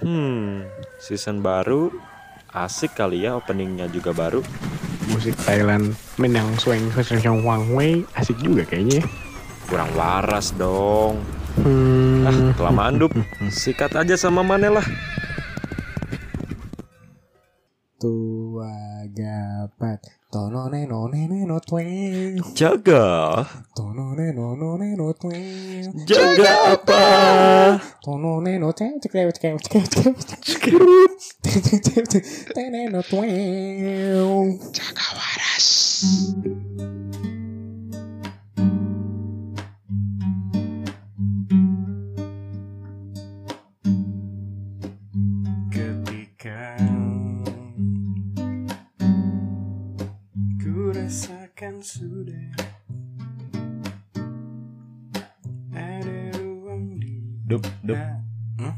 Hmm, season baru asik kali ya openingnya juga baru. Musik Thailand menang swing swing wang wei asik juga kayaknya. ya. Kurang waras dong. Hmm. Ah, kelamaan dup. Sikat aja sama Mane lah. Tua gapat どのねのねねのとえジャガー。どのねののねのとえジャガーパー。どのねのてんてくれてくれてくれてくれてくれてててててねのとえジャガワラシ。Dup, dup. Hmm?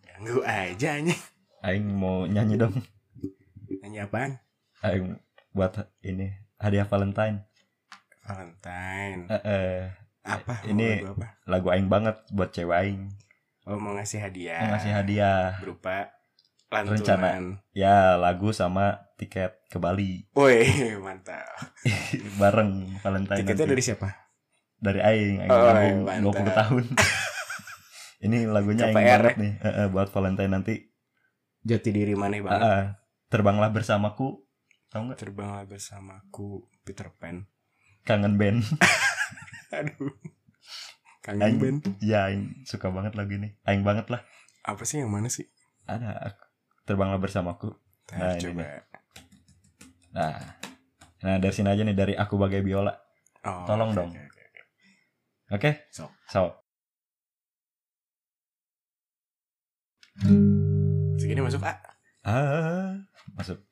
Ganggu aja nih Aing mau nyanyi dong. Nyanyi apaan? Aing buat ini hadiah Valentine. Valentine Eh, eh, Apa? Ini- lagu apa? lagu Aing banget buat cewek Aing. Oh mau ngasih hadiah Mau ngasih hadiah. Berupa lantunan Rencana. Ya lagu sama tiket ke Bali Woi mantap bareng Valentine Tiketnya nanti. dari siapa? dari Aing, Aing Oh, nabung mantap. 20 tahun. Ini lagunya Aing KPR, banget nih Eh, eh, buat Valentine nanti. Jati diri maneh Ah, banget ah. terbanglah bersamaku. Tahu nggak? Terbanglah bersamaku Peter Pan Kangen band. Aduh Kangen Aing, band ya Aing suka banget lagu ini. Aing banget lah. Apa sih yang mana sih? Ada terbanglah bersamaku. Nah, Nah, ini coba Nah, nah dari sini aja nih dari aku bagai biola. oh, Tolong oke, dong. oke, oke, oke. Oke? Sok. So, Segini masuk A. Ah, masuk.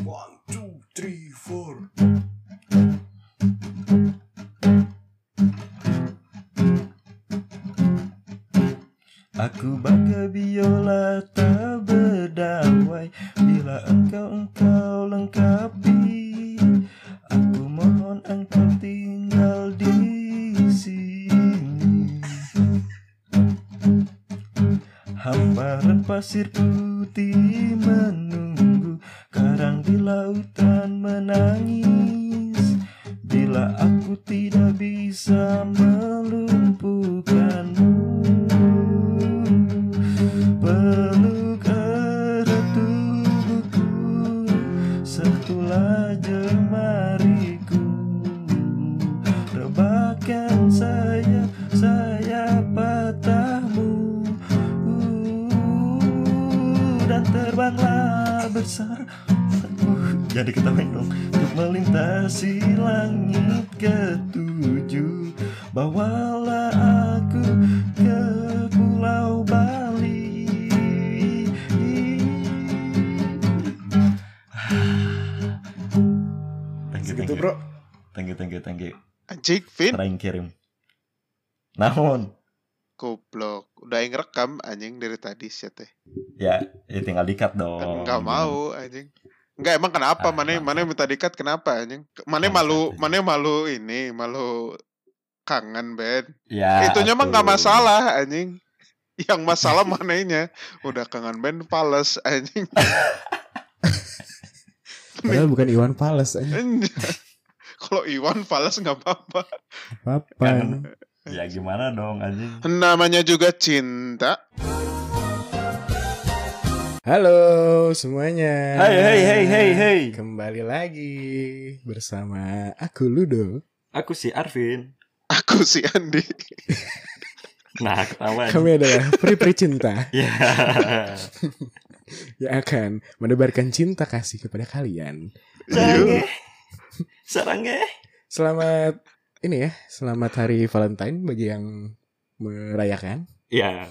One, two, three, four. Aku bagai biola tak berdawai Bila engkau engkau lengkapi Aku mohon engkau tinggal Hamparan pasir putih menunggu Karang di lautan menangis. Bila aku tidak bisa melumpuhkanmu Jadi ketawain dong Untuk melintasi langit ketujuh Bawalah aku ke pulau Bali Thank you, thank you. bro Thank you, thank you, thank you. Anjing, Vin. Teraing kirim. Namun, Goblok. Udah yang rekam anjing dari tadi sih teh. ya, ya tinggal dikat dong. Enggak mau anjing. Enggak emang kenapa? Ah, Mana mana minta dikat kenapa anjing? Mana malu, anjing. mana malu ini, malu kangen Ben. Ya, Itunya mah nggak masalah anjing. Yang masalah mananya udah kangen Ben pales anjing. Padahal bukan Iwan Fals aja Kalau Iwan pales nggak apa-apa. Apa Kangen. Ya gimana dong anjing? Namanya juga cinta. Halo semuanya Hai, hai, hai, hai, hai. Kembali lagi bersama aku Ludo Aku si Arvin. Aku si Andi. Nah, ketawa. Kami adalah peri-peri cinta Ya. Yang akan menebarkan cinta kasih kepada kalian Sarange. Sarange. Selamat ini ya Selamat hari Valentine bagi yang merayakan Ya,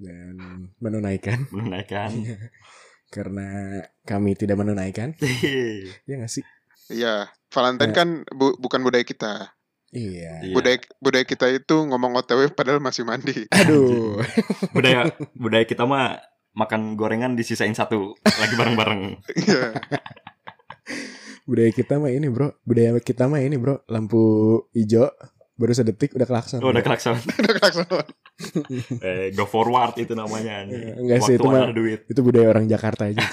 Dan menunaikan menunaikan. Karena kami tidak menunaikan Ya gak sih? Iya, Valentine Ya. kan bu- bukan budaya kita. Iya Iya. Budaya budaya kita itu ngomong OTW padahal masih mandi. Aduh budaya budaya kita mah makan gorengan disisain satu lagi bareng-bareng. Iya. Budaya kita mah ini bro Budaya kita mah ini bro Lampu hijau Baru sedetik udah klakson Oh, udah klakson. Udah klakson. eh, go forward itu namanya. Eh, enggak sih, Waktu itu mah- duit. Itu budaya orang Jakarta aja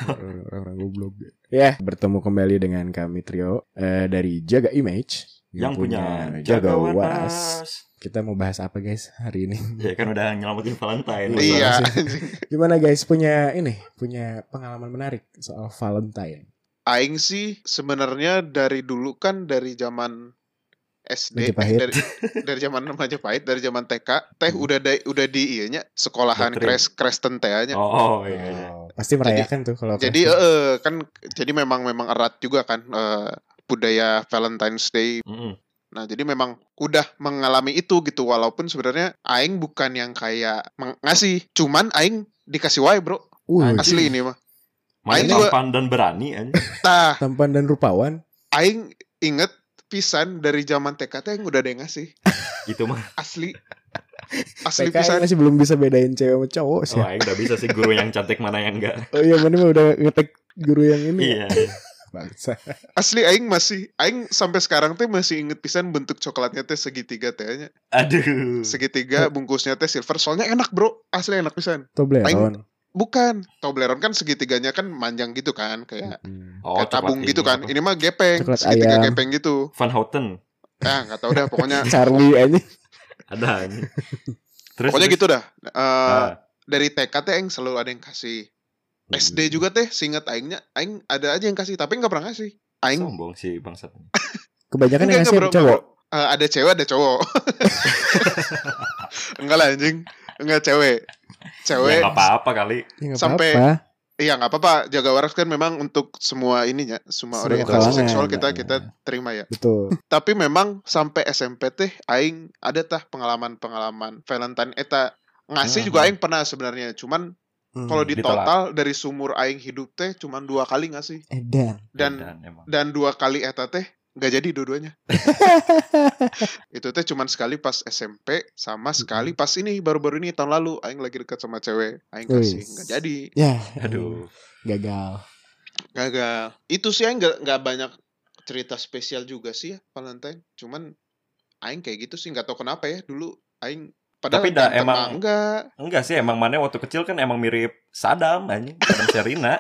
Orang-orang goblok Ya bertemu kembali dengan kami trio eh, Dari Jaga Image Yang punya Jaga Jaga Was Waras. Kita mau bahas apa guys hari ini Ya kan udah nyelamatin Valentine. Iya. Gimana guys punya ini Punya pengalaman menarik soal Valentine Aing sih sebenarnya dari dulu kan dari zaman SD, eh, dari dari zaman Majapahit, dari zaman TK, teh udah da, udah di ianya sekolahan. Kres Kristen teh nya. Oh, iya. iya. Oh, Pasti merayakan tuh kalau Jadi eh kan jadi memang memang erat juga kan eh, budaya Valentine's Day. Mm-mm. Nah, jadi memang udah mengalami itu gitu walaupun sebenarnya aing bukan yang kayak ngasih, cuman aing dikasih wae, Bro. Wih, Asli ini mah. Main Aing juga- tampan dan berani anjing. Tah, tampan dan rupawan aing inget pisan dari zaman TK teh yang udah ada yang ngasih. Itu mah. Asli. Asli TK pisan. masih belum bisa bedain cewek sama cowok sih Oh, aing udah bisa sih guru yang cantik mana yang enggak. Oh iya mana mah udah ngetek guru yang ini Iya. Bangsa Asli aing masih aing sampai sekarang teh masih inget pisan bentuk coklatnya teh segitiga tehnya. Aduh. Segitiga bungkusnya teh silver soalnya enak, Bro. Asli enak pisan. Toblerone Bukan, Toblerone kan segitiganya kan manjang gitu kan, kayak Hmm. Oh, kayak tabung gitu ini kan. apa? Ini mah gepeng, Coklat segitiga ayam. gepeng gitu. Van Houten. Ya, nggak tahu dah pokoknya Charlie aja Ada anjing. Terus pokoknya terus? gitu dah. Eh, Ah, dari TK teh aing selalu ada yang kasih. Hmm. SD juga teh, seingat aingnya, aing ada aja yang kasih, tapi nggak pernah ngasih. Aing sombong sih bangsat. Kebanyakan yang ngasih cowok. Eh, ada cewek ada cowok. Enggak lah anjing. Enggak cewek. Ya Cewek. nggak apa-apa kali. Ya Sampai- apa-apa. Iya nggak apa-apa. Jaga waras kan memang untuk semua ininya, semua Semua orientasi kalangan. seksual kita kita terima ya. Betul Tapi memang sampai SMP teh aing ada tah pengalaman-pengalaman Valentine eta ngasih Hmm. juga aing pernah sebenarnya. Cuman Hmm. kalau di ditolak. total dari sumur aing hidup teh cuman dua kali ngasih. Edan Dan emang. dan dua kali eta teh nggak jadi dua-duanya. itu teh cuman sekali pas SMP sama sekali pas ini baru-baru ini tahun lalu aing lagi dekat sama cewek aing kasih nggak jadi Ya Aduh. Gagal gagal itu sih aing nggak nggak banyak cerita spesial juga sih ya Valentine cuman aing kayak gitu sih nggak tahu kenapa ya dulu aing padahal Tapi dah emang- enggak Enggak sih emang mana waktu kecil kan emang mirip Sadam anjing. Sadam Serina.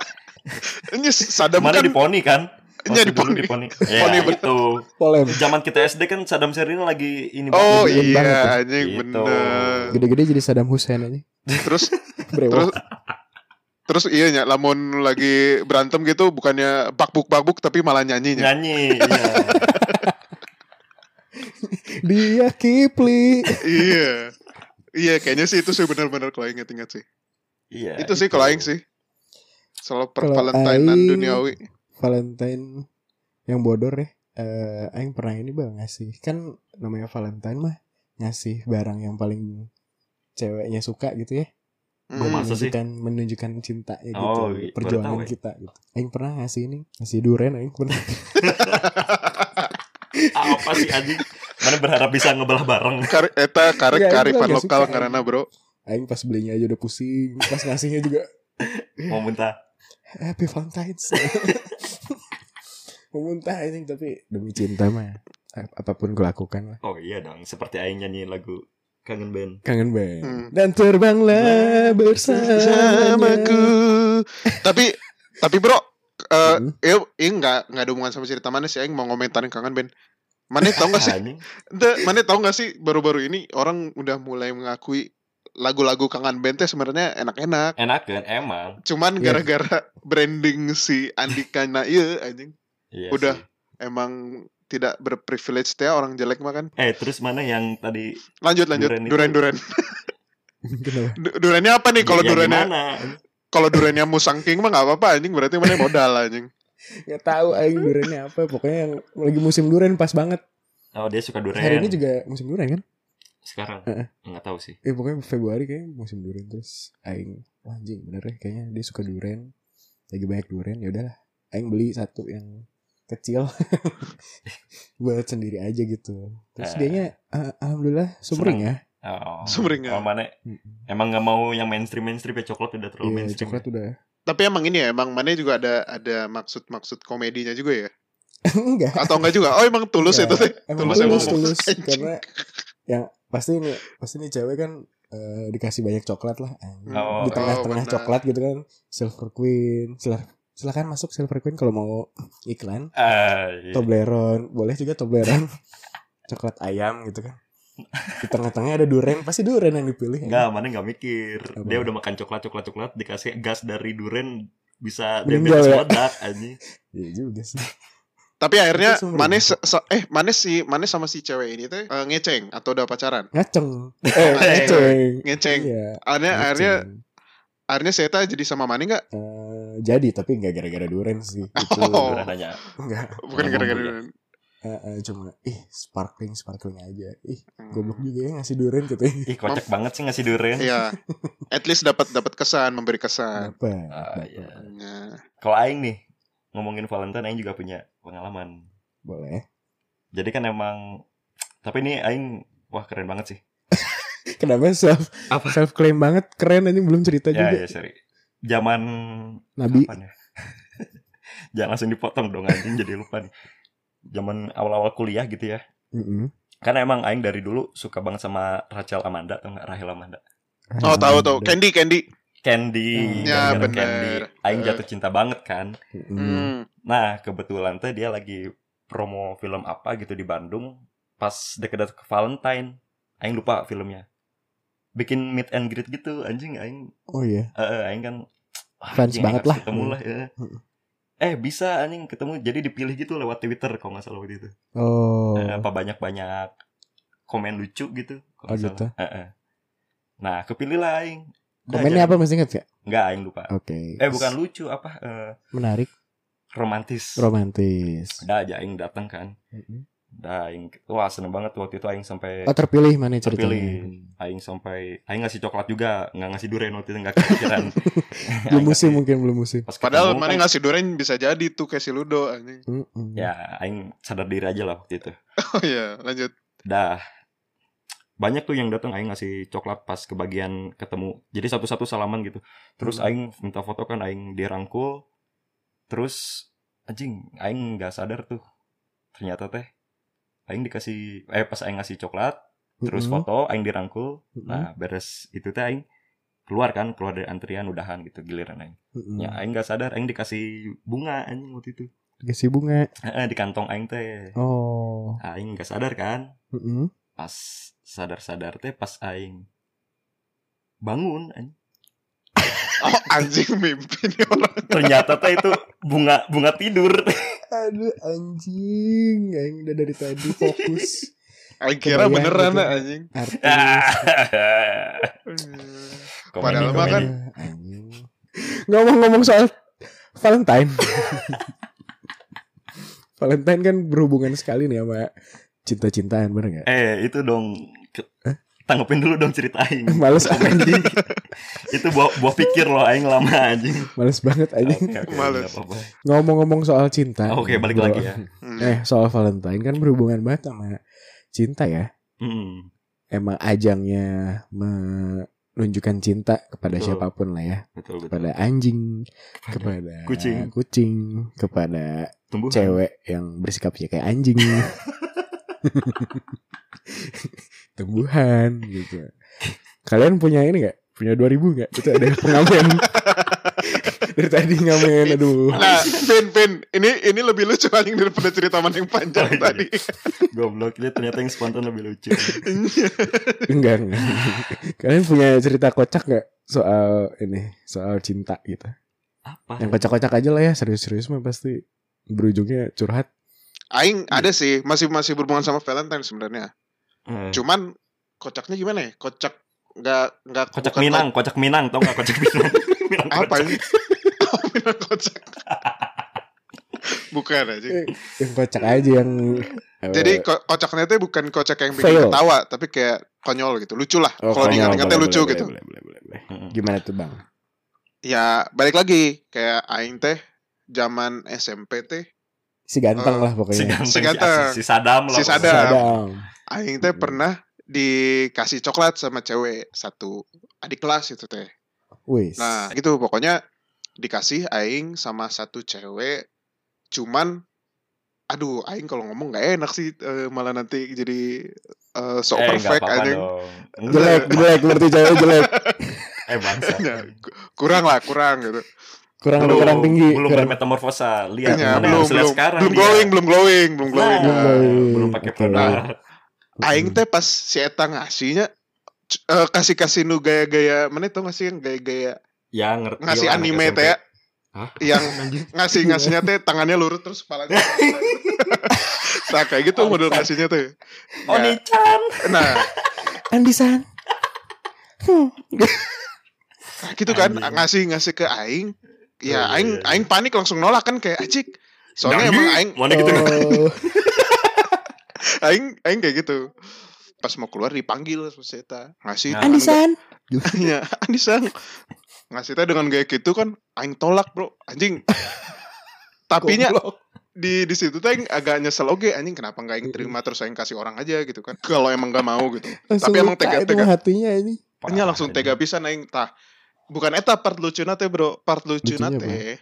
ini sadam Mana kan di poni kan? Waktu di dulu Poni. di poni. Ya, Poni, itu. Polem Zaman kita SD kan Sadam Serina lagi ini oh banget. Banget iya tuh. anjing Gitu. bener Gede-gede jadi Saddam Hussein aja terus Brewok terus terus iya nya lamun lagi berantem gitu bukannya bakbuk bakbuk tapi malah nyanyinya Nyanyi. Iya. Dia Kipli iya iya kayaknya sih itu sih benar-benar kalau inget-inget sih Iya. itu sih kalau aing sih soal per aing- duniawi Valentine yang bodor ya eh Aing pernah ini bang ngasih kan namanya Valentine mah ngasih barang yang paling ceweknya suka gitu ya Hmm. Masa sih? menunjukkan menunjukkan cintanya gitu Oh, iya, perjuangan tahu ya. kita gitu Aing pernah ngasih ini ngasih duren Aing pernah Apa sih anjing? Mana berharap bisa ngebelah bareng. Kar eta karek Enggak, karifan lokal suka. karena bro Aing pas belinya aja udah pusing pas ngasihnya juga Mau muntah. Happy Valentine's mau muntah ini tapi demi cinta mah ap- apa pun kulakukan lah Oh iya dong, seperti aing nyanyi lagu Kangen Band. kangen banget Hmm. dan terbanglah bersamaku Samaku tapi tapi bro eh Hmm. eh ini nggak nggak ada hubungan sama cerita mana sih Aing mau ngomentarin kangen band mana tau gak sih mana tau gak sih baru-baru ini orang udah mulai mengakui lagu-lagu kangen band teh sebenarnya enak-enak Enak kan emang. cuman Iya. gara-gara branding si Andika na iya anjing Iya Udah. sih. emang tidak berprivilege teh orang jelek mah kan? Eh, terus mana yang tadi lanjut lanjut. Duren duren duren. Durennya apa nih kalau ya, durennya? kalau durennya Musang King mah nggak apa-apa anjing. Berarti mana modal anjing? Gak tahu aing durennya apa. Pokoknya yang lagi musim duren pas banget. Oh, dia suka durian. Hari ini juga musim duren kan? Sekarang. Heeh. Enggak tahu sih. Eh pokoknya Februari kayaknya musim duren Terus. Aing anjing bener ya Kayaknya dia suka duren. Lagi banyak duren ya udahlah. Aing beli satu yang kecil Buat sendiri aja gitu Terus Eh. dianya ah, Alhamdulillah sumring ya Oh. Sumringah. Oh, mana Mm-mm. emang nggak mau yang mainstream mainstream ya coklat udah terlalu Iya mainstream. coklat udah tapi emang ini ya emang mana juga ada ada maksud-maksud komedinya juga ya Enggak atau enggak juga oh emang tulus Enggak. itu Emang Tulus tulus, emang. tulus. Karena Yang pasti nih Pasti nih cewek kan eh, dikasih banyak coklat lah. Oh, di tengah-tengah benar. coklat gitu kan Silver Queen Sil- silakan masuk Silver Queen kalau mau iklan Ah, iya. Toblerone boleh juga Toblerone coklat ayam gitu kan di tengah-tengah ada duren pasti duren yang dipilih Enggak, mana nggak mikir. Apa? Dia udah makan coklat coklat coklat dikasih gas dari duren bisa Meninggal diabetes ya? meledak anjing. Iya juga sih Tapi akhirnya Manes se- eh Manes si Manes sama si cewek ini teh eh, ngeceng atau udah pacaran? ngaceng eh ngaceng Ngeceng. iya Akhirnya akhirnya ngaceng. Akhirnya Seta jadi sama Mane nggak? Eh, jadi tapi nggak gara-gara duren sih itu Oh. Duren nanya. nggak Bukan gara-gara dulu ya. duren. Eh, cuma ih sparkling sparkling aja ih Hmm. goblok juga ya ngasih duren katanya Ih, kocak banget sih ngasih duren. Iya. At least dapat dapat kesan, memberi kesan. apa Ah, iya. Nah, Kalau aing nih ngomongin Valentine aing juga punya pengalaman. boleh Jadi kan emang tapi ini aing wah keren banget sih. Kenapa self Apa? self claim banget keren aja belum cerita Ya, juga ya, sorry. Zaman Nabi ya? Jangan langsung dipotong dong anjing jadi lupa nih. Zaman awal-awal kuliah gitu ya. Mm-mm. Karena emang aing dari dulu suka banget sama Rachel Amanda atau enggak Rahel Amanda. oh tahu tahu. Ada. Candy Candy. Candy, Ya, gara-gara bener. Candy. Aing jatuh cinta banget kan. Hmm. Nah, kebetulan tuh dia lagi promo film apa gitu di Bandung pas deket-deket ke Valentine. Aing lupa filmnya. Bikin meet and greet gitu, anjing aing oh iya eh eh, aing kan wah, Fans anjing, banget lah. Ketemu lah ya. Hmm. Eh bisa anjing ketemu jadi dipilih gitu lewat Twitter kalau nggak salah waktu itu. oh Eh, apa banyak-banyak komen lucu gitu kalau Oh, nggak gitu. Eh, eh. Nah, kepilih lah aing. Komennya apa masih ingat gak Enggak, aing lupa. oke Eh bukan lucu apa eh, menarik romantis. romantis Udah aja aing datang kan. Mm-mm. Udah aing wah seneng banget waktu itu aing sampai oh terpilih mana ceritanya terpilih. Aing sampai aing ngasih coklat juga, nggak ngasih durian waktu itu nggak kepikiran. belum musim ngasih- mungkin belum musim Pas Padahal Mane kan, ngasih duren bisa jadi tuh kayak si Ludo anjing. Mm-mm. ya aing sadar diri aja lah waktu itu. Oh iya, lanjut. Dah banyak tuh yang datang aing ngasih coklat pas kebagian ketemu. Jadi satu-satu salaman gitu. Terus Hmm. aing minta foto kan aing dirangkul. Terus anjing aing nggak sadar tuh. Ternyata teh aing dikasih eh pas aing ngasih coklat, terus Mm-mm. foto aing dirangkul. Mm-mm. Nah, beres itu teh aing keluar kan, keluar dari antrian udahan gitu giliran aing. Mm-mm. Ya aing nggak sadar aing dikasih bunga anjing waktu itu. dikasih bunga Heeh, di kantong aing teh. oh Aing nggak sadar kan. Mm-mm. Pas sadar-sadar teh pas aing bangun anjing. Oh anjing mimpi nih orang. Ternyata teh itu bunga bunga tidur. aduh anjing aing udah dari tadi fokus Aing kira Kebayang beneran gitu. anjing. artis Komedi, Padahal mah kan komedi. Aduh, anjing. ngomong-ngomong soal Valentine Valentine kan berhubungan sekali nih sama cinta-cintaan bener gak? Eh, itu dong tanggepin dulu dong cerita aing. Males anjing itu buah, buah pikir loh aing lama anjing. Males banget anjing Oke, oke, Males. Ngomong-ngomong soal cinta Oke, balik bro. lagi ya. Eh soal Valentine kan berhubungan banget sama cinta ya Hmm, Emang ajangnya menunjukkan cinta kepada Betul. siapa pun lah ya betul betul. Kepada anjing Kepada Kucing. kucing Kepada Tumbuh cewek yang bersikapnya kayak anjing tumbuhan gitu kalian punya ini nggak punya 2000 nggak itu ada pengamen dari tadi ngamen aduh Nah, Pin, Pin, ini ini lebih lucu anjing daripada cerita man yang panjang Oh, iya. tadi. Goblok dia ternyata yang spontan lebih lucu. enggak enggak kalian punya cerita kocak nggak soal ini soal cinta gitu Apa? yang kocak-kocak aja lah ya serius-serius mah pasti berujungnya curhat Aing ada sih, masih masih berhubungan sama Valentine sebenarnya. Eh, Cuman kocaknya gimana ya? Kocak nggak nggak kocak Minang, kocak Minang, tau gak kocak Minang? Minang Apa kocak. ini? Oh, Minang kocak. bukan aja. yang kocak aja yang Jadi ko- kocaknya itu bukan kocak yang bikin Fail. ketawa, tapi kayak konyol gitu. Lucu lah. oh, Kalau konyol, diingat-ingatnya lucu boleh, gitu. boleh, boleh, boleh, boleh. Mm-mm. gimana tuh bang Ya, balik lagi kayak aing teh zaman SMP teh si ganteng Eh, lah Si pokoknya ganteng, Si si, ganteng. si Sadam lah. Si. Sadam. Sadam. aing teh Hmm. pernah dikasih coklat sama cewek satu adik kelas itu teh. Wis. Nah, gitu pokoknya dikasih aing sama satu cewek cuman aduh aing kalau ngomong nggak enak sih eh, malah nanti jadi eh, so eh nggak perfect dong Jelek, jelek berarti cewek jelek. eh bangsa ku- kurang lah kurang gitu Kurang belum kurang tinggi. belum kurang. bermetamorfosa lihat Ya, mana belum lihat belum sekarang belum glowing belum glowing belum glowing Nah, glowing. belum pakai Oke. produk aing teh pas si eta ngasihnya c- eh, kasih kasih nu gaya-gaya mana tuh ngasih yang gaya-gaya ya ngerti ngasih anime teh ya Hah? yang ngasih ngasihnya teh tangannya lurus terus kepalanya nah kayak gitu model ngasihnya oh Ya, Nichan nah Andisan. Hmm. Nah, gitu kan ngasih ngasih ke aing ya iya, aing iya. aing panik langsung nolak kan kayak acik soalnya emang aing mana gitu Oh. aing aing kayak gitu pas mau keluar dipanggil sama si Eta ngasih Nah. Andisan. ya Andisan ngasih teh dengan gaya gitu kan aing tolak bro anjing tapinya Goblok. di di situ tuh aing agak nyesel oke anjing kenapa nggak aing terima terus aing kasih orang aja gitu kan kalau emang nggak mau gitu Langsung Tapi emang tega- itu tega. hatinya ini. hanya langsung tega pisan aing tah bukan eta part lucu teh bro part lucu teh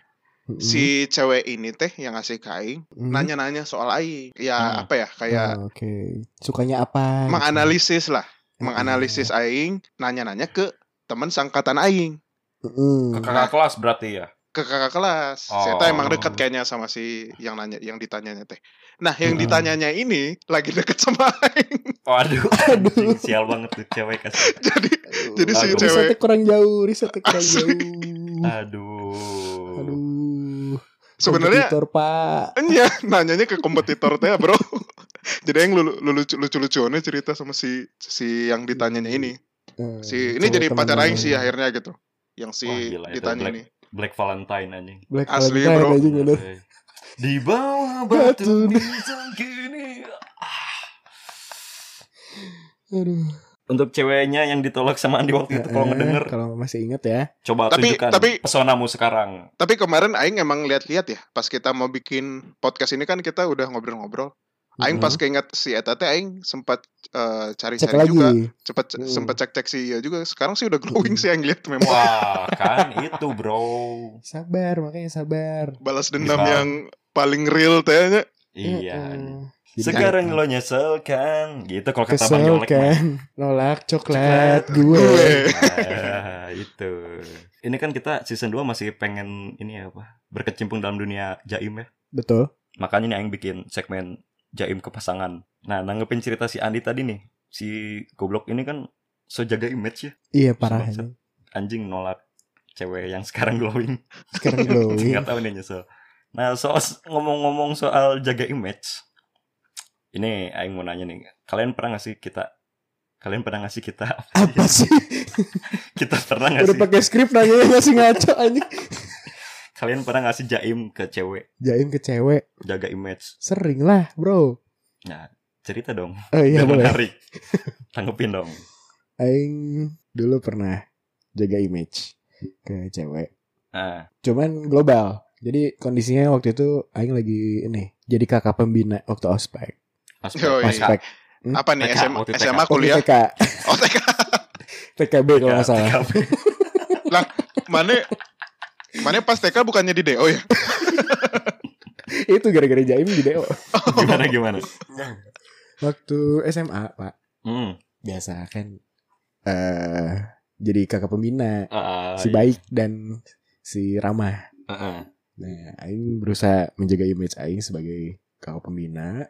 si cewek ini teh yang ngasih ke aing Hmm. nanya-nanya soal aing ya Hmm. apa ya kayak Oh, Oke. Sukanya apa? menganalisis lah menganalisis aing nanya-nanya ke teman sangkatan aing Hmm. ke kakak kelas berarti ya ke kakak kelas Oh. saya emang dekat kayaknya sama si yang nanya yang ditanyanya teh nah yang Hmm. ditanyanya ini lagi deket sama aing waduh Aduh. sial banget tuh cewek kasih jadi jadi si Aduh. cewek Risetnya kurang jauh, risetnya kurang Asli. jauh. aduh Aduh. sebenarnya Kompetitor, Pak. Iya, nanyanya ke kompetitor teh, bro. Jadi yang lu- lu- lucu lucu lucuannya cerita sama si si yang ditanyanya ini. Eh, Si ini jadi pacar aing sih akhirnya gitu. Yang si Wah, gila, itu ditanya Black. ini. Black Valentine anjing Black Asli, Valentine bro. aja, bener. Eh, di bawah Batu nisan kini Aduh. untuk ceweknya yang ditolak sama Andi waktu itu kalau Eh, ngedenger Kalau masih inget ya. coba Tapi- tunjukkan tapi- pesonamu sekarang Tapi kemarin aing emang lihat-lihat ya, pas kita mau bikin podcast ini kan kita udah ngobrol-ngobrol. Aing pas keinget si Eta teh aing sempat cek cari-cari lagi. juga, cepet Hmm. sempat cek-cek si Iya juga. Sekarang sih udah glowing Hmm. sih yang lihat memang. wah kan itu bro Sabar, makanya sabar. Balas dendam Bisa. yang paling real tehnya. iya sekarang lo nyesel kan gitu kalau kata bang Yolek kan nolak coklat Coklat gue Gue. Ah, itu ini kan kita season 2 masih pengen ini ya apa berkecimpung dalam dunia jaim ya betul makanya nih yang bikin segmen jaim ke pasangan. Nah nanggepin cerita si Andi tadi nih si goblok ini kan so jaga image ya. Iya parah ini. Anjing nolak cewek yang sekarang glowing. Sekarang glowing. nggak tahu nih nyesel. Nah soal ngomong-ngomong soal jaga image ini Aing mau nanya nih kalian pernah gak sih kita kalian pernah ngasih kita apa sih? Kita pernah nggak udah pakai skrip nanya masih ngaco anjing kalian pernah ngasih jaim ke cewek? Jaim ke cewek. Jaga image. Sering lah bro. Nah cerita dong. Oh iya Biar boleh. menarik. Tanggepin dong. Aing dulu pernah jaga image ke cewek. Ah. Cuman global. Jadi kondisinya waktu itu Aing lagi ini jadi kakak pembina waktu ospek. Ospek. Yoi. TK. ospek. Apa nih TK, SMA, kuliah? TK Oh TK. TKB kalau nggak salah. TK. Mana Mana pas TK bukannya di DO ya? itu gara-gara jaim di DO gimana gimana? Waktu SMA pak. Hmm. Biasa kan eh jadi kakak pembina. Ah, si iya. baik dan si ramah Ah, ah. nah aing berusaha menjaga image aing sebagai kakak pembina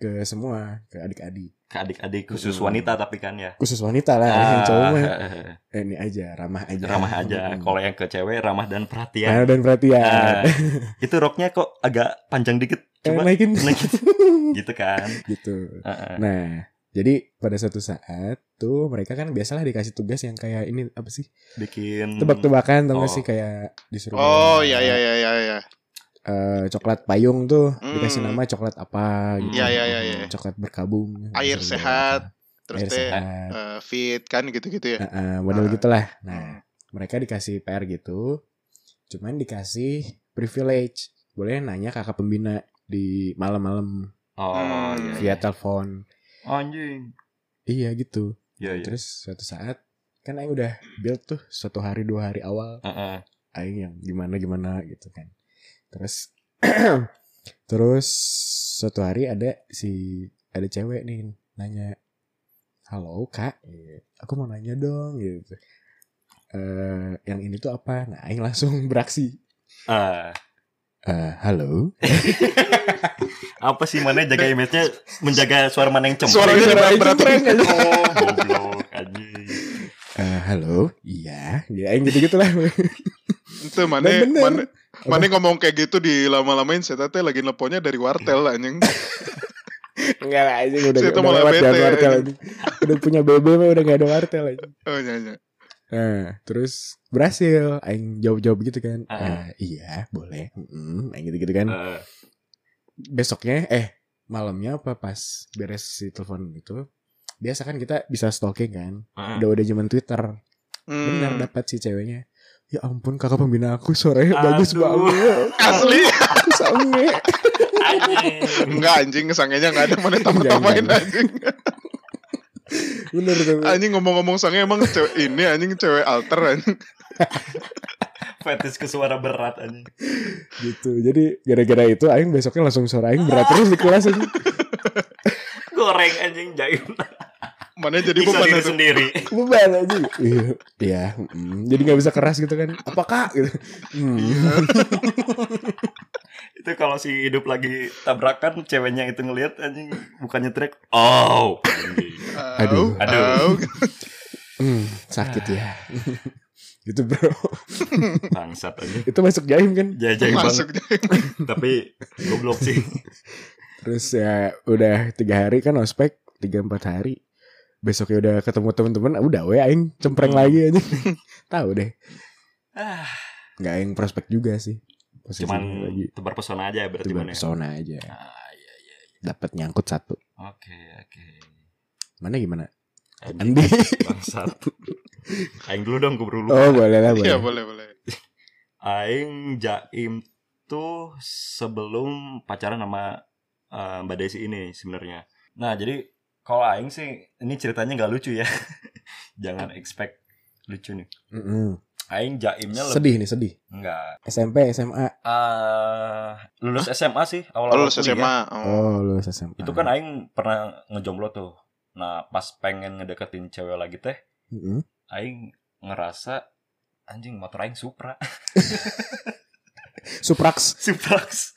ke semua ke adik-adik ke adik-adik khusus Hmm. wanita tapi kan ya. Khusus wanita lah yang cowok mah. Ah, eh, ini aja ramah aja. Ramah aja. Hmm. kalau yang ke cewek ramah dan Ramah perhatian dan perhatian. Ah, itu roknya kok agak panjang dikit. Eh, coba naikin. naikin. gitu kan. Gitu. Ah, ah. nah jadi pada suatu saat tuh mereka kan biasalah dikasih tugas yang kayak ini apa sih? Bikin tebak-tebakan tau gak Oh. sih kayak disuruh Oh bawa, iya iya iya iya iya. eh, coklat payung tuh Hmm. dikasih nama coklat apa gitu. Iya, iya, iya, iya. coklat berkabung. Air Disuruh sehat, Terus air teh sehat. eh, fit kan gitu-gitu ya. Nah, eh, model Ah. gitulah. Nah mereka dikasih PR gitu. Cuman dikasih privilege. Boleh nanya kakak pembina di malam-malam. Oh Hmm. iya, via telepon. Anjing. Iya gitu. Iya iya. Terus suatu saat kan Aing udah build tuh suatu hari dua hari awal. Ah, ah. Aing yang gimana gimana gitu kan terus Terus suatu hari ada si ada cewek nih nanya, halo kak, Iya. aku mau nanya dong gitu. Eh, yang ini tuh apa? Nah, Aing langsung beraksi. Ah, Eh, halo. apa sih mana jaga image-nya menjaga suara mana yang cempreng. Suaranya Suara berat. cempreng aja. Oh, goblok anjing. Eh, halo. Iya. Ya, Aing gitu gitulah. Itu mana mana mana ngomong kayak gitu di lama-lamain saya teh lagi nelponnya dari wartel anjing. Enggak lah, anjing udah, Saya tuh udah malah lewat bete, wartel anjing. Udah punya BB mah udah gak ada wartel anjing. Oh nyanyi. Nah, terus berhasil aing jawab-jawab gitu kan. Ah. "Eh, iya, boleh. Mm aing gitu-gitu kan. Eh, Besoknya eh malamnya apa pas beres si telepon itu biasa kan kita bisa stalking kan. ah. Udah udah zaman Twitter. Benar Hmm. dapat si ceweknya. Ya ampun kakak pembina aku suaranya bagus Aduh. banget. Asli. Aku sange. Anjing. Enggak anjing sangenya enggak ada mana tamat-tamain enggak. anjing. Bener tuh. Anjing ngomong-ngomong sange emang cewek ini anjing cewek alter anjing. Fetis ke suara berat anjing. Gitu. Jadi gara-gara itu aing besoknya langsung suara aing berat terus di kelas anjing. Goreng anjing jaim. Mana jadi Bisa beban itu. sendiri. beban aja iya iya mm, jadi nggak bisa keras gitu kan apa kak gitu Hmm. Itu kalau si hidup lagi tabrakan ceweknya itu ngelihat anjing bukannya trek. Oh. Anjing. Aduh. Aduh. Hmm, sakit ya gitu bro Bangsat anjing. itu masuk jaim kan Jajai banget. Masuk deh. Tapi goblok sih. terus ya udah tiga hari kan ospek tiga empat hari besoknya udah ketemu temen-temen udah we aing cempreng Hmm. lagi aja tahu deh Ah, nggak aing prospek juga sih Posisinya cuman lagi tebar pesona aja berarti itu mana. ya? pesona aja Ah, iya iya. dapat nyangkut satu Oke, oke. mana gimana Andi bangsat. Aing dulu dong gue dulu. oh boleh lah boleh Iya boleh boleh. Aing Jaim tuh sebelum pacaran sama eh, Mbak Desi ini sebenarnya. Nah, jadi kalau Aing sih ini ceritanya nggak lucu ya. Jangan expect lucu nih. Mm-mm. Aing Jaimnya lebih sedih nih sedih enggak. SMP SMA eh lulus SMA sih awal-awal Lulus kuliah. SMA. Oh. oh lulus SMA Itu kan Aing pernah ngejomblo tuh. Nah, pas pengen ngedeketin cewek lagi teh, Mm-mm. Aing ngerasa anjing motor Aing Supra. Suprax Suprax.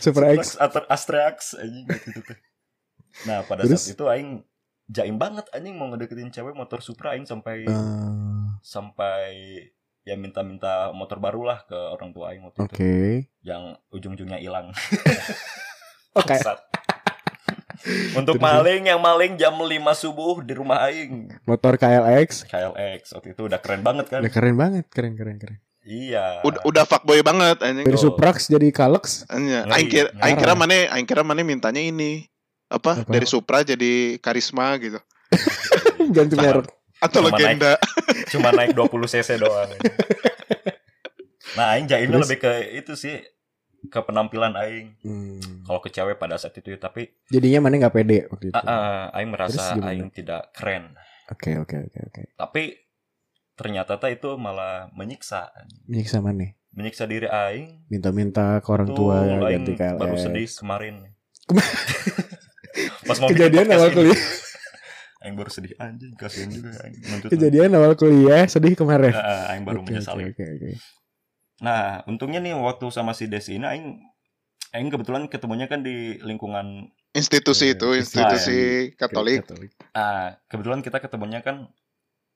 Supra X atau Astrax anjing gitu tuh. Nah, pada Terus? saat itu aing jaim banget anjing mau ngedeketin cewek motor Supra aing sampai Eh, sampai ya minta-minta motor baru lah ke orang tua aing waktu Oke. itu yang ujung-ujungnya hilang. Oke. Bangsat. Untuk Terus? maling yang maling jam 5 subuh di rumah aing. Motor KLX. KLX waktu itu udah keren banget kan? Udah keren banget, keren keren keren. Iya. Udah udah fuckboy banget anjing. Dari. Suprax jadi Kalex. Ngeri, aing kira aing kira mana aing kira mana mintanya ini. Apa? Apa? Dari Supra jadi karisma gitu. Ganti merek. Atau Sama legenda. Cuma naik 20 cc doang. Nah, aing jaimnya Terus? lebih ke itu sih ke penampilan aing. Hmm. kalau ke cewek pada saat itu ya, tapi Jadinya mana nggak pede waktu itu. ah, ah, aing merasa aing tidak keren Oke oke oke oke. tapi ternyata ta itu malah menyiksa Menyiksa mana? menyiksa diri aing Minta-minta ke orang tua ganti KLX. baru sedih kemarin Kema- pas mau Kejadian awal ini, kuliah. aing baru sedih anjing kasihan juga aing nuntut Kejadian awal kuliah sedih kemarin. Aing baru Oke, menyesali Oke oke oke. nah untungnya nih waktu sama si Desi ini aing aing kebetulan ketemunya kan di lingkungan Institusi Eh, itu, institusi. institusi Katolik. Katolik. Ah, kebetulan kita ketemunya kan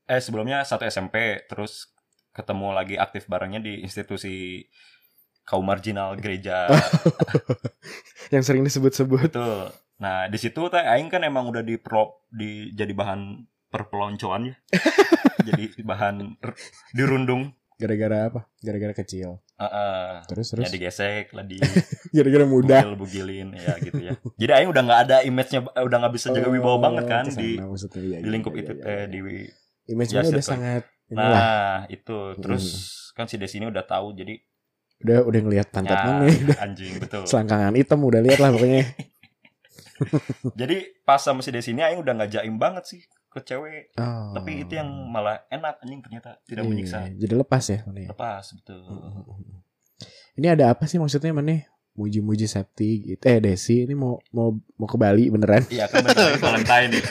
eh sebelumnya satu SMP, terus ketemu lagi aktif barengnya di institusi kaum marginal gereja. Yang sering disebut-sebut. Betul. Nah, di situ teh aing kan emang udah di pro di jadi bahan perpeloncoan ya. jadi bahan dirundung. Gara-gara apa? Gara-gara kecil. Heeh. Terus Ya terus. digesek lah di Gara-gara muda. bugil bugilin ya gitu ya. Jadi aing udah nggak ada image-nya udah nggak bisa jaga wibawa banget kan Oh, di maksudnya. Iya, di iya, lingkup iya, itu iya, eh iya. di Image-nya ya, udah sangat inilah. Nah, itu. Terus kan si Desi ini udah tahu jadi udah udah ngelihat pantat ya, mana anjing betul. selangkangan hitam udah lihat lah pokoknya Jadi pas sama si Desi ini aing udah nggak jaim banget sih ke cewek. oh. Tapi itu yang malah enak anjing ternyata tidak Iya, menyiksa. jadi lepas ya mana? Lepas betul. ini ada apa sih maksudnya mana muji-muji Septi gitu. Eh Desi ini mau mau mau ke Bali beneran? Iya kan bentar lagi Valentine nih.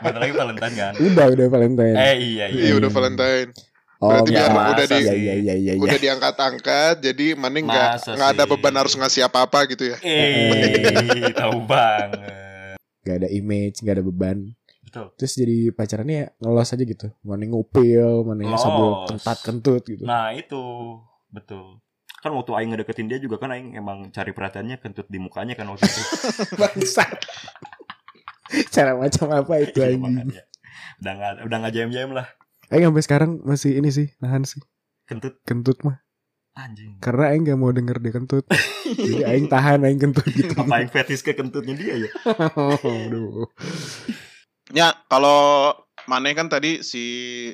Bentar lagi Valentine kan. Udah udah Valentine. Eh iya iya. Iya udah Valentine. Oh, berarti biar biar udah di- Iya iya iya iya. iya. Udah diangkat-angkat jadi mana nggak Masa nggak ada beban harus ngasih apa-apa gitu ya. Eh, tahu banget. Gak ada image, gak ada beban. Betul. Terus jadi pacarannya ya ngelos aja gitu. Mana ngupil, mana yang sambil kentat kentut gitu. Nah, itu betul. Kan waktu aing ngedeketin dia juga kan aing emang cari perhatiannya kentut di mukanya kan waktu itu. Bangsat. Cara macam apa itu Iya, makanya. Udah nggak udah nggak jam-jam lah Aing sampai sekarang masih ini sih, nahan sih. kentut Kentut mah. anjing. Karena Aing gak mau denger dia kentut. Jadi Aing tahan Aing kentut gitu. Apa aing fetish ke kentutnya dia ya? Aduh. Ya, kalau Mane kan tadi si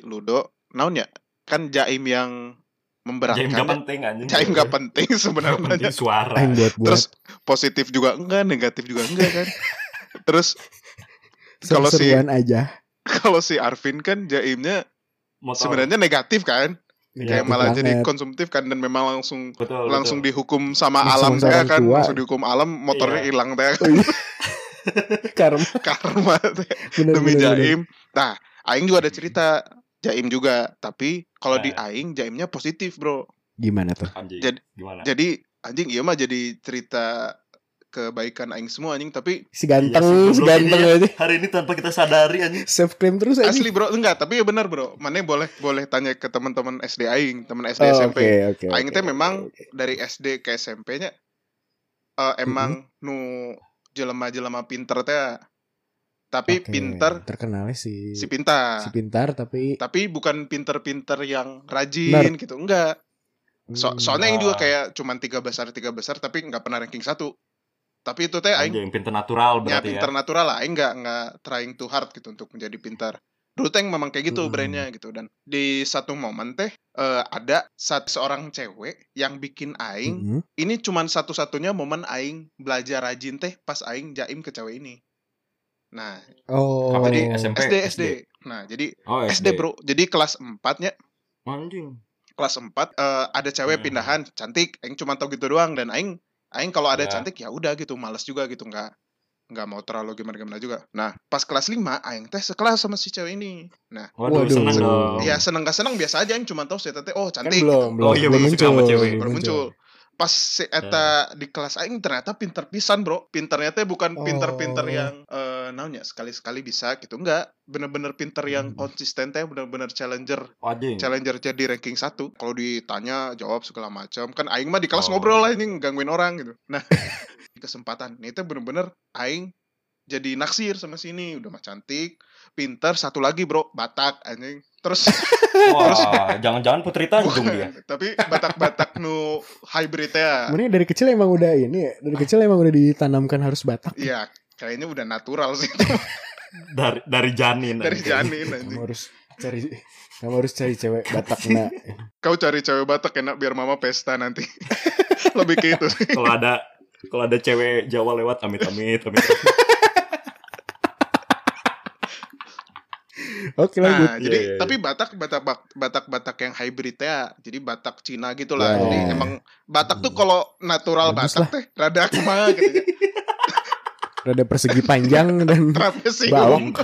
Ludo, naon ya? Kan Jaim yang memberatkan. Jaim gak penting anjing. Jaim gak penting sebenarnya. penting suara. Aing buat buat Terus positif juga enggak, negatif juga enggak kan. Terus kalau si- aja. kalau si Arvin kan Jaimnya Motor. sebenarnya negatif kan. Iya, Kayak malah banget. jadi konsumtif kan dan memang langsung betul, langsung betul. dihukum sama Langsung alam sama teh orang kan, tua. langsung dihukum alam, motornya Iya. hilang teh karma karma teh bener, demi bener, bener. Jaim. Nah, Aing juga ada cerita Jaim juga, tapi kalau di Nah. Aing Jaimnya positif bro. Gimana tuh? anjing. Jadi- gimana? Jadi anjing iya mah jadi cerita kebaikan Aing semua anjing, tapi Si ganteng, Iya si ganteng ini ya. aja. Hari ini tanpa kita sadari anjing. Self claim terus aja. asli bro enggak, tapi ya benar bro. Mana boleh boleh tanya ke teman-teman SD Aing, teman SD Oh, SMP. Oke, oke. Aing oke, teh oke, memang oke. dari SD ke SMP-nya eh, emang nu jelema-jelema pinter teh. Tapi Oke, pinter terkenalnya si si pintar. si pintar tapi Tapi bukan pinter-pinter yang rajin Nerd. gitu. Enggak. So- Hmm, soalnya Aing juga kayak cuman tiga besar tiga besar tapi nggak pernah ranking satu. Tapi itu teh Aing pinter natural ya berarti ya. pinter natural lah. Aing nggak nggak trying too hard gitu untuk menjadi pintar. Dulu teh memang kayak gitu Hmm. brainnya gitu dan di satu momen teh eh, ada satu seorang cewek yang bikin Aing mhm. ini cuman satu-satunya momen aing belajar rajin teh pas aing jaim ke cewek ini. Nah, Oh. Jadi, SMP? SD SD. Nah, jadi Oh, SD, Bro. Jadi kelas 4-nya, Anjing. kelas 4 eh, ada cewek Hmm. pindahan cantik, aing cuma tahu gitu doang dan aing aing kalau ada Ya. cantik ya udah gitu, malas juga gitu nggak nggak mau terlalu gimana-gimana juga. Nah, pas kelas 5 aing teh sekelas sama si cewek ini. Nah, Waduh, Waduh. seneng dong. ya seneng gak seneng biasa aja aing cuma tahu si teh oh Kan cantik. belum, belum, Oh, iya, belum belum suka sama muncul, cewek. belum muncul. Pas si eta di kelas aing ternyata pinter pisan, Bro. Pinternya teh bukan pinter-pinter Oh. yang eh naonnya sekali-sekali bisa gitu. Enggak, bener-bener pinter yang Hmm. konsisten teh bener-bener challenger. Challenger jadi ranking satu. Kalau ditanya jawab segala macam. Kan aing mah di kelas Oh. ngobrol lah ini gangguin orang gitu. Nah, kesempatan. Ini teh bener-bener aing jadi naksir sama sini udah mah cantik, pinter, satu lagi bro, Batak anjing. Terus Wah, jangan-jangan Putri Tanjung dia. tapi Batak-Batak nu hybrid ya. Sebenarnya dari kecil emang udah ini ya, dari kecil emang udah ditanamkan harus Batak. Iya, kayaknya udah natural sih Dari dari janin. dari anjing. janin Kamu anjing. harus cari kamu harus cari cewek Batak nah. Kau cari cewek Batak enak biar mama pesta nanti. Lebih ke itu sih. Kalau ada kalau ada cewek Jawa lewat amit amit amit. Oke lanjut. Nah, Iya, jadi iya, iya. tapi Batak Batak Batak Batak yang hybrid ya. Jadi Batak Cina gitu lah. Ya. Jadi emang Batak tuh kalau natural Bagus Batak teh rada ke mana gitu ya. Rada persegi panjang dan Trapesium. Balok.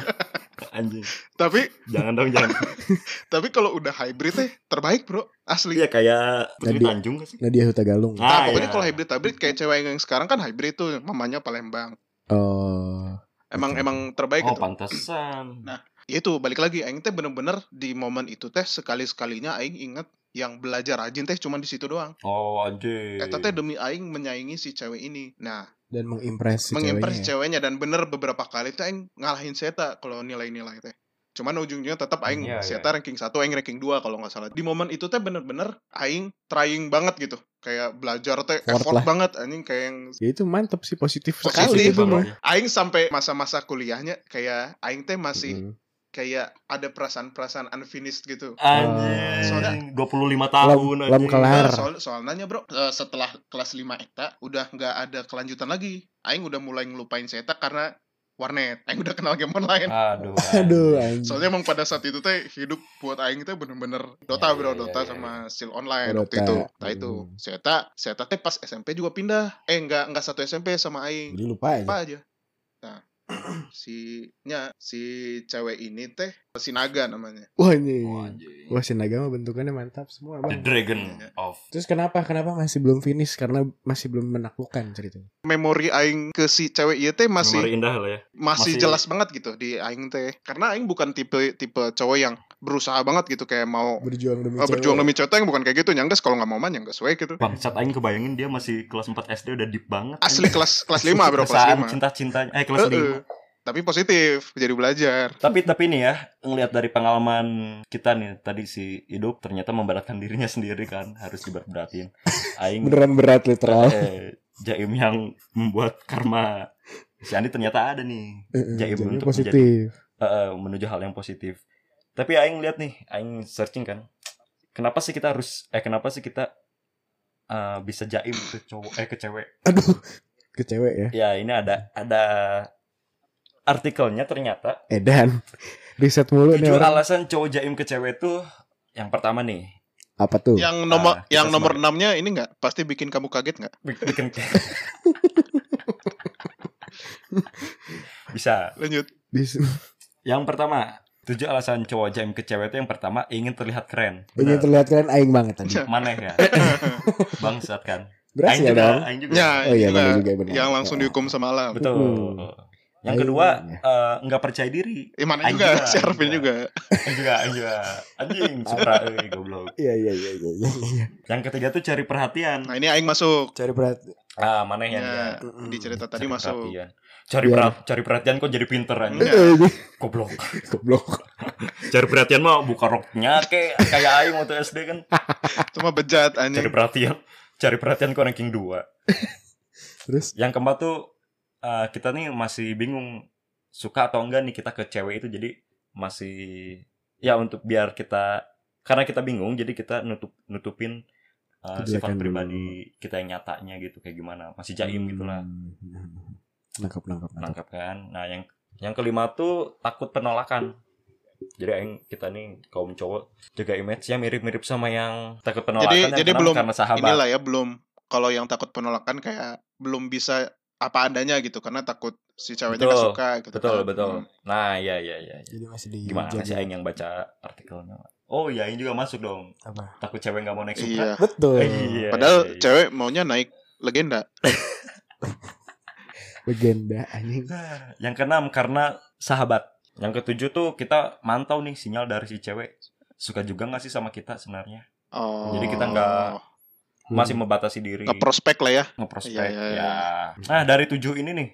Anjing. tapi Jangan dong jangan. tapi kalau udah hybrid teh terbaik, Bro. Asli. Iya kayak Putri Jadi- Tanjung sih? Nadia Hutagalung. Nah, Ah, pokoknya iya. kalau hybrid hybrid kayak cewek yang sekarang kan hybrid tuh mamanya Palembang. Oh. Emang Oke. emang terbaik Oh itu. pantesan. Nah, Ya itu balik lagi aing teh bener-bener di momen itu teh sekali-sekalinya aing inget yang belajar rajin teh cuma di situ doang. Oh anjing. Eta teh demi aing menyaingi si cewek ini. Nah, Dan mengimpresi mengimpress ceweknya. ceweknya dan bener beberapa kali tuh aing ngalahin Seta kalau nilai-nilai teh. Cuman ujungnya tetap aing Iya, Seta ranking 1, aing ranking 2 kalau nggak salah. Di momen itu teh bener-bener aing trying banget gitu. Kayak belajar teh Effort effort lah. banget anjing kayak yang Ya itu mantep sih positif Positif sekali itu mah. aing sampai masa-masa kuliahnya kayak aing teh masih Hmm. Kayak ada perasaan-perasaan unfinished gitu. Anjing. Soalnya- 25 tahun Lam- lam anjing. kelar. Nah, soal soalnya bro eh, setelah kelas 5 eta udah nggak ada kelanjutan lagi aing udah mulai ngelupain Seta karena warnet. Aing udah kenal game online. Aduh. Aduh, anjing. Soalnya emang pada saat itu teh hidup buat aing teh bener-bener Dota Ya, bro, ya, Dota ya, sama Steel Online Oh, waktu Dota. itu. Nah itu, Hmm. saya tak teh pas SMP juga pindah. Eh enggak enggak satu SMP sama aing. Jadi lupa aja. Apa aja. Nah, si nya si cewek ini teh si Naga namanya. Wah ini. Anjing. Wah si naga mah bentukannya mantap semua The bang. Dragon Iya. of Terus kenapa kenapa masih belum finish karena masih belum menaklukkan ceritanya. Memori aing ke si cewek iya teh Memori masih indah lah ya. masih, masih- jelas banget gitu di aing teh. Karena aing bukan tipe tipe cowok yang berusaha banget gitu kayak mau Berjuang demi eh, berjuang demi yang bukan kayak gitu. Nyangges kalau nggak mau man nyangges we gitu. Bangsat aing kebayangin dia masih kelas 4 SD udah deep banget. Asli kelas kelas 5 bro, kelas Perasaan 5. cinta-cintanya eh kelas Heeh. 5. Tapi positif, jadi belajar. Tapi tapi nih ya, ngelihat dari pengalaman kita nih tadi si hidup ternyata memberatkan dirinya sendiri kan, harus diberat-beratin. Aing Beneran berat literal. eh, Jaim yang membuat karma si Andi ternyata ada nih Jaim Jadi untuk positif. eh, eh, menuju hal yang positif. Tapi aing lihat nih, aing searching kan. Kenapa sih kita harus eh kenapa sih kita eh, bisa jaim ke cowok eh ke cewek? Aduh, ke cewek ya. Ya, ini ada ada artikelnya ternyata Edan. Riset mulu nih tujuh orang. alasan cowok jaim ke cewek tuh yang pertama nih Apa tuh? Yang nomor Ah, kita yang nomor 6-nya ini enggak pasti bikin kamu kaget enggak? bik- bikin bisa Lanjut. Bisa yang pertama tujuh alasan cowok jaim ke cewek itu yang pertama ingin terlihat keren ingin terlihat keren aing banget tadi. Ya. mana ya bangsat kan Berhasil Aing juga, dong. Aing juga. Ya, Oh iya benar juga benar. yang langsung dihukum sama alam. betul Hmm. yang Aing, kedua ya. eh, nggak percaya diri Eh mana Aing juga, juga, si Aing Arvin juga. juga. Aing juga Aing juga anjing supra euy goblok Iya iya iya iya iya. iya. yang ketiga tuh cari perhatian Nah, ini aing masuk. Cari perhatian. ah mana yang Ya, Mm-mm. di cerita tadi cari masuk. perhatian cari Biar- perhatian cari perhatian kok jadi pinter anjing Iya. Eh, goblok Goblok. cari perhatian mah buka roknya kayak kayak aing waktu SD kan Cuma bejat cari anjing. perhatian cari perhatian kok ranking 2 Terus yang keempat tuh eh, kita nih masih bingung suka atau enggak nih kita ke cewek itu jadi masih ya untuk biar kita karena kita bingung jadi kita nutup nutupin eh, sifat Kejelekan dulu. pribadi kita yang nyatanya gitu kayak gimana masih jaim gitu lah Hmm. Nangkap nangkap nangkap. nangkap kan nah yang yang kelima tuh takut penolakan jadi yang kita nih kaum cowok jaga image-nya mirip-mirip sama yang takut penolakan Jadi yang jadi belum karena sahabat inilah ya belum kalau yang takut penolakan kayak belum bisa apa adanya gitu karena takut si ceweknya Betul, suka gitu. betul kan. betul Hmm. nah iya iya iya Jadi masih di gimana sih Aing yang baca artikelnya oh iya Aing juga masuk dong Apa? takut cewek nggak mau naik supra Iya. Betul. Iya, Padahal iya, iya. cewek maunya naik legenda. Legenda anjing. Yang keenam karena sahabat yang ketujuh tuh kita mantau nih sinyal dari si cewek suka juga nggak sih sama kita sebenarnya Oh. Jadi kita nggak- masih membatasi diri ngeprospek lah ya. ngeprospek Iya, iya, iya. ya nah dari tujuh ini nih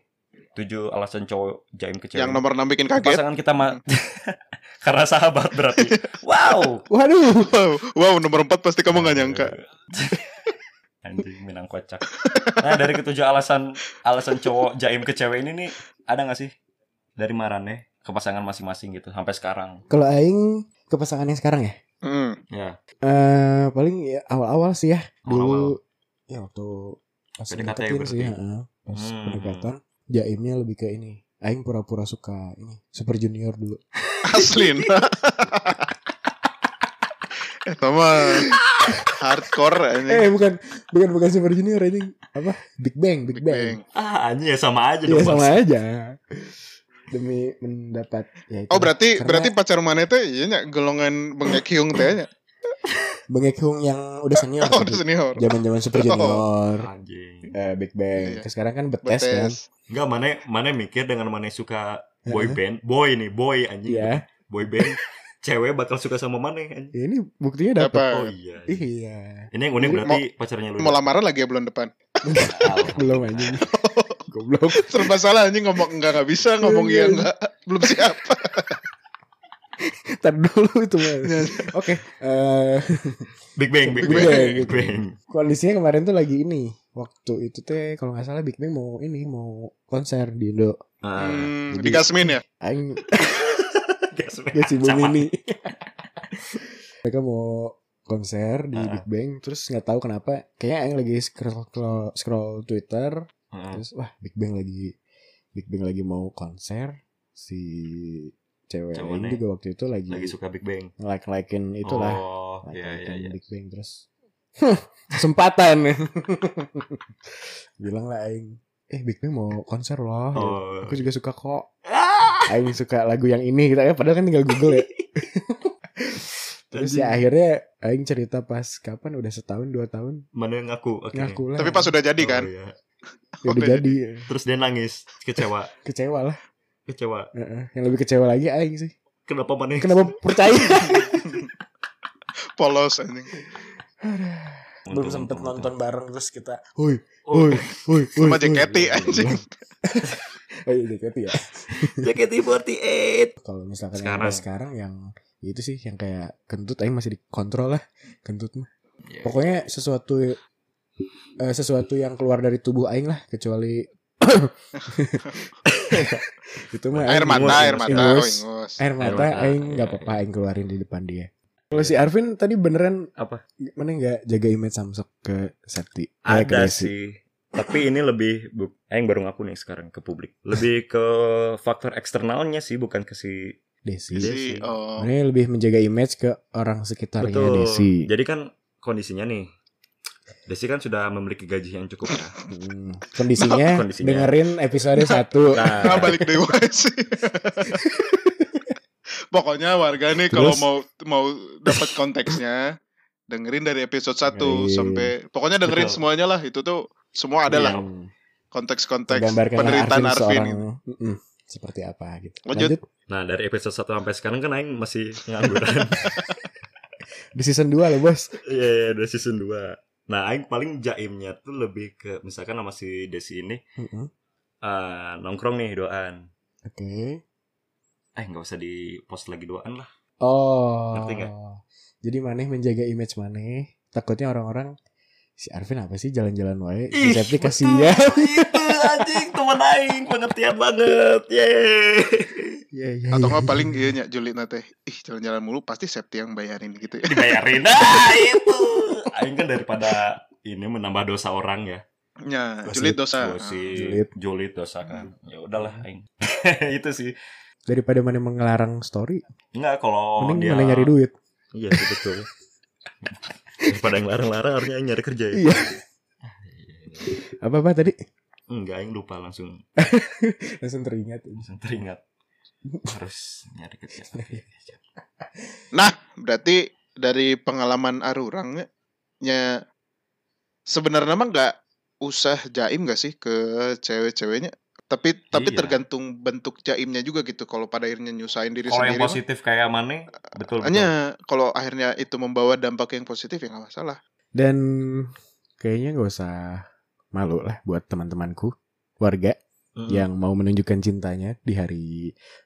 tujuh alasan cowok jaim ke cewek Yang nomor 6 bikin kaget. pasangan kita ma- karena sahabat berarti wow Waduh. Wow, wow nomor 4 pasti kamu nggak nyangka. Anjing minang kocak. Nah dari ketujuh alasan alasan cowok jaim ke cewek ini nih ada nggak sih dari Marane ke pasangan masing-masing gitu sampai sekarang? Kalau aing ke pasangan yang sekarang ya. Hmm. Ya. Eh paling ya awal-awal sih ya. Dulu Awal-awal. ya waktu pas deketin berarti. sih, heeh. pas Hmm. pendekatan jaimnya lebih ke ini. Aing pura-pura suka ini Super Junior dulu. Aslin. Sama hardcore ini. Eh bukan bukan bukan Super Junior ini apa? Big Bang, Big, Big Bang. Bang. Ah anjing ya sama aja Iya dong. sama Bang. aja. Demi mendapat ya itu. Oh berarti Karena berarti pacar mana teh iya nya golongan bengek hiung teh nya. Bengek Hyung yang udah senior. Oh, udah senior. Zaman-zaman Super Oh. Junior. Anjing. Eh, Big Bang. Iya. Terus Sekarang kan betes kan. Betes. Enggak mana mana mikir dengan mana suka boy band, boy nih, boy anjing. Iya. Boy band. Cewek bakal suka sama mana anjing. Ya, Ini buktinya dapat. Apa? Oh iya. Iya. Ini yang unik berarti pacarnya lu. Mau lamaran lagi ya bulan depan. Belum anjing. Goblok. Serba salah anjing ngomong enggak enggak bisa, ngomong iya enggak. Belum siap. Ntar dulu itu mah. Iya. Oke. eh, Big Bang, Big, Big Bang, Bang, Big gitu. Bang. kondisinya kemarin tuh lagi ini. Waktu itu teh kalau nggak salah Big Bang mau ini mau konser di Indo. Ah, Hmm, jadi- di Kasmin ya. Aing gak sih sama. ini. Mereka mau konser di Ah. Big Bang terus nggak tahu kenapa kayaknya Aing lagi scroll scroll, scroll Twitter Heeh. terus wah Big Bang lagi Big Bang lagi mau konser si cewek nih. juga waktu itu lagi, Lagi suka Big Bang. like likein itulah Oh, like iya iya iya. Big Bang terus kesempatan bilang lah Aing eh Big Bang mau konser loh Oh. aku juga suka kok! Aing suka lagu yang ini kita ya padahal kan tinggal Google ya terus ya akhirnya Aing cerita pas kapan udah setahun dua tahun Mana yang ngaku? Oke. ngaku lah Tapi pas udah jadi Oh, kan. iya. Ya udah Oke. jadi Terus dia nangis, kecewa, kecewa lah kecewa. Heeh. yang lebih kecewa lagi Aing sih Kenapa mana? kenapa percaya Polos anjing. belum sempet nonton bareng terus kita hui Oh, hui hui hui Sama hui. JKT anjing. Oh iya JKT ya JKT48. kalau misalkan yang Sekarang. sampai sekarang yang itu sih yang kayak kentut Aing masih dikontrol lah kentut mah Iya. pokoknya sesuatu eh, sesuatu yang keluar dari tubuh Aing lah kecuali itu mah Air Aing mata, ingus, air mata, ingus. ingus. air mata mata, Aing iya, nggak iya. apa-apa Aing keluarin di depan dia kalau si Arvin tadi beneran Apa? mana nggak jaga image Samsung ke Septi Eh, ke Ada sih. Tapi ini lebih bu Aing baru ngaku nih sekarang ke publik. Lebih ke faktor eksternalnya sih bukan ke si Desi Desi. Si, oh. Mana lebih menjaga image ke orang sekitarnya Betul. Desi Jadi kan kondisinya nih Desi kan sudah memiliki gaji yang cukup ya. Hmm, kondisinya, Kondisinya. dengerin episode 1 Nah, Nah, balik dewa sih. Pokoknya warga nih kalau mau mau dapat konteksnya dengerin dari episode 1 Dengerin. sampai pokoknya dengerin Betul. semuanya lah itu tuh semua ada Iya. lah konteks-konteks penderitaan Arvin Arvin. seorang gitu. mm-mm, seperti apa gitu. Lanjut. Lanjut. nah dari episode 1 sampai sekarang kan Aing masih ngangguran. Di season 2 loh, Bos. Iya, iya, udah season 2. Nah, Aing paling jaimnya tuh lebih ke misalkan sama si Desi ini Mm-mm. eh, nongkrong nih doan. Oke. Eh, nggak usah di post lagi doan lah. Oh. Ngerti nggak? Jadi Maneh menjaga image Maneh. Takutnya orang-orang si Arvin apa sih jalan-jalan wae? Si Septi betul, kasihan. Itu anjing teman Aing pengertian banget. Yeay. Iya, iya. Atau iya. nggak paling iya nya Juli nate. Ih, jalan-jalan mulu pasti Septi yang bayarin gitu ya. Dibayarin. Nah, itu. Aing kan daripada ini menambah dosa orang ya. Ya, Gosip, Juli dosa. Gosip, julid. julid dosa kan. Ya udahlah Aing. itu sih. Daripada Maneh mengelarang story, Enggak kalau mending dia nyari duit. Iya sih betul. Daripada yang larang-larang harusnya Aing nyari kerja ya. Iya. Apa-apa tadi? Enggak, Aing lupa langsung Langsung teringat. langsung teringat harus nyari kerja. Nah, berarti dari pengalaman Arurang nya sebenarnya mah nggak usah jaim gak sih ke cewek-ceweknya? Tapi tapi Iya. tergantung bentuk jaimnya juga gitu. Kalau pada akhirnya nyusahin diri Kalau yang sendiri, mah, positif kayak mana? Betul betul. hanya kalau akhirnya itu membawa dampak yang positif ya nggak masalah. Dan kayaknya gak usah malu lah buat teman-temanku warga Mm. yang mau menunjukkan cintanya di hari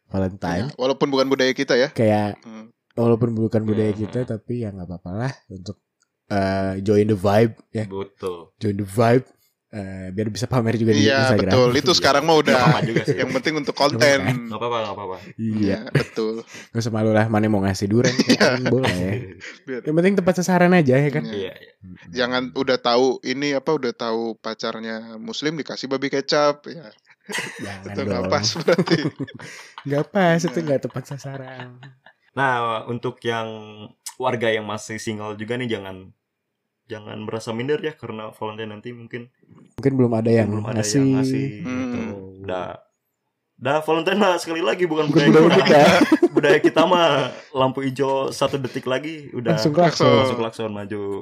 Valentine. Ya, walaupun bukan budaya kita ya. Kayak Hmm. walaupun bukan budaya Hmm. kita tapi ya nggak apa-apa lah untuk eh, join the vibe ya, Betul. join the vibe eh, biar bisa pamer juga di Iya Instagram. betul. Itu sekarang mah udah juga sih. yang penting untuk konten. Enggak apa-apa, enggak apa-apa. Iya, Iya betul. gak usah malu lah. Mana mau ngasih duren kan boleh. Biar- Yang penting tepat sasaran aja ya kan. Iya. Iya, iya. Jangan udah tahu ini apa udah tahu pacarnya muslim dikasih babi kecap ya. Jangan Itu nggak pas berarti. Nggak pas itu Iya. nggak tepat sasaran. Nah, untuk yang warga yang masih single juga nih jangan jangan merasa minder ya karena Valentine nanti mungkin Mungkin belum ada yang belum ada ngasih. yang ngasih Hmm. gitu. Udah Dah Valentine mah sekali lagi bukan Bukan budaya, budaya kita. kita. budaya kita mah lampu hijau satu detik lagi udah Langsung klakson. langsung klakson maju.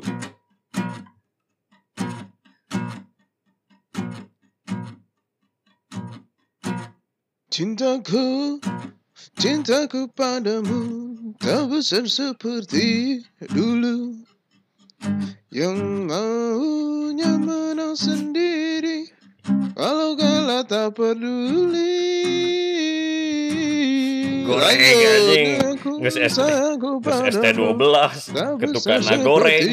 Cintaku, cintaku padamu tak besar seperti dulu Yang maunya menang sendiri Kalau kalah tak peduli Goreng, anjing. Nges ST padamu, ST12 tak ketukan goreng.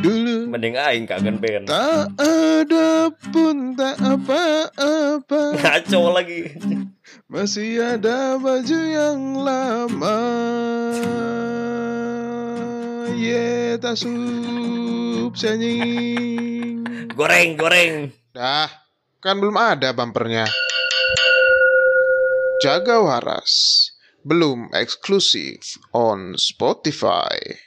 Dulu Mending aing kagen band. Tak ada pun tak apa-apa Ngaco lagi. Masih ada baju yang lama ye tasub senying. goreng, goreng. Dah, kan belum ada bumpernya. Jaga waras. Belum eksklusif on Spotify.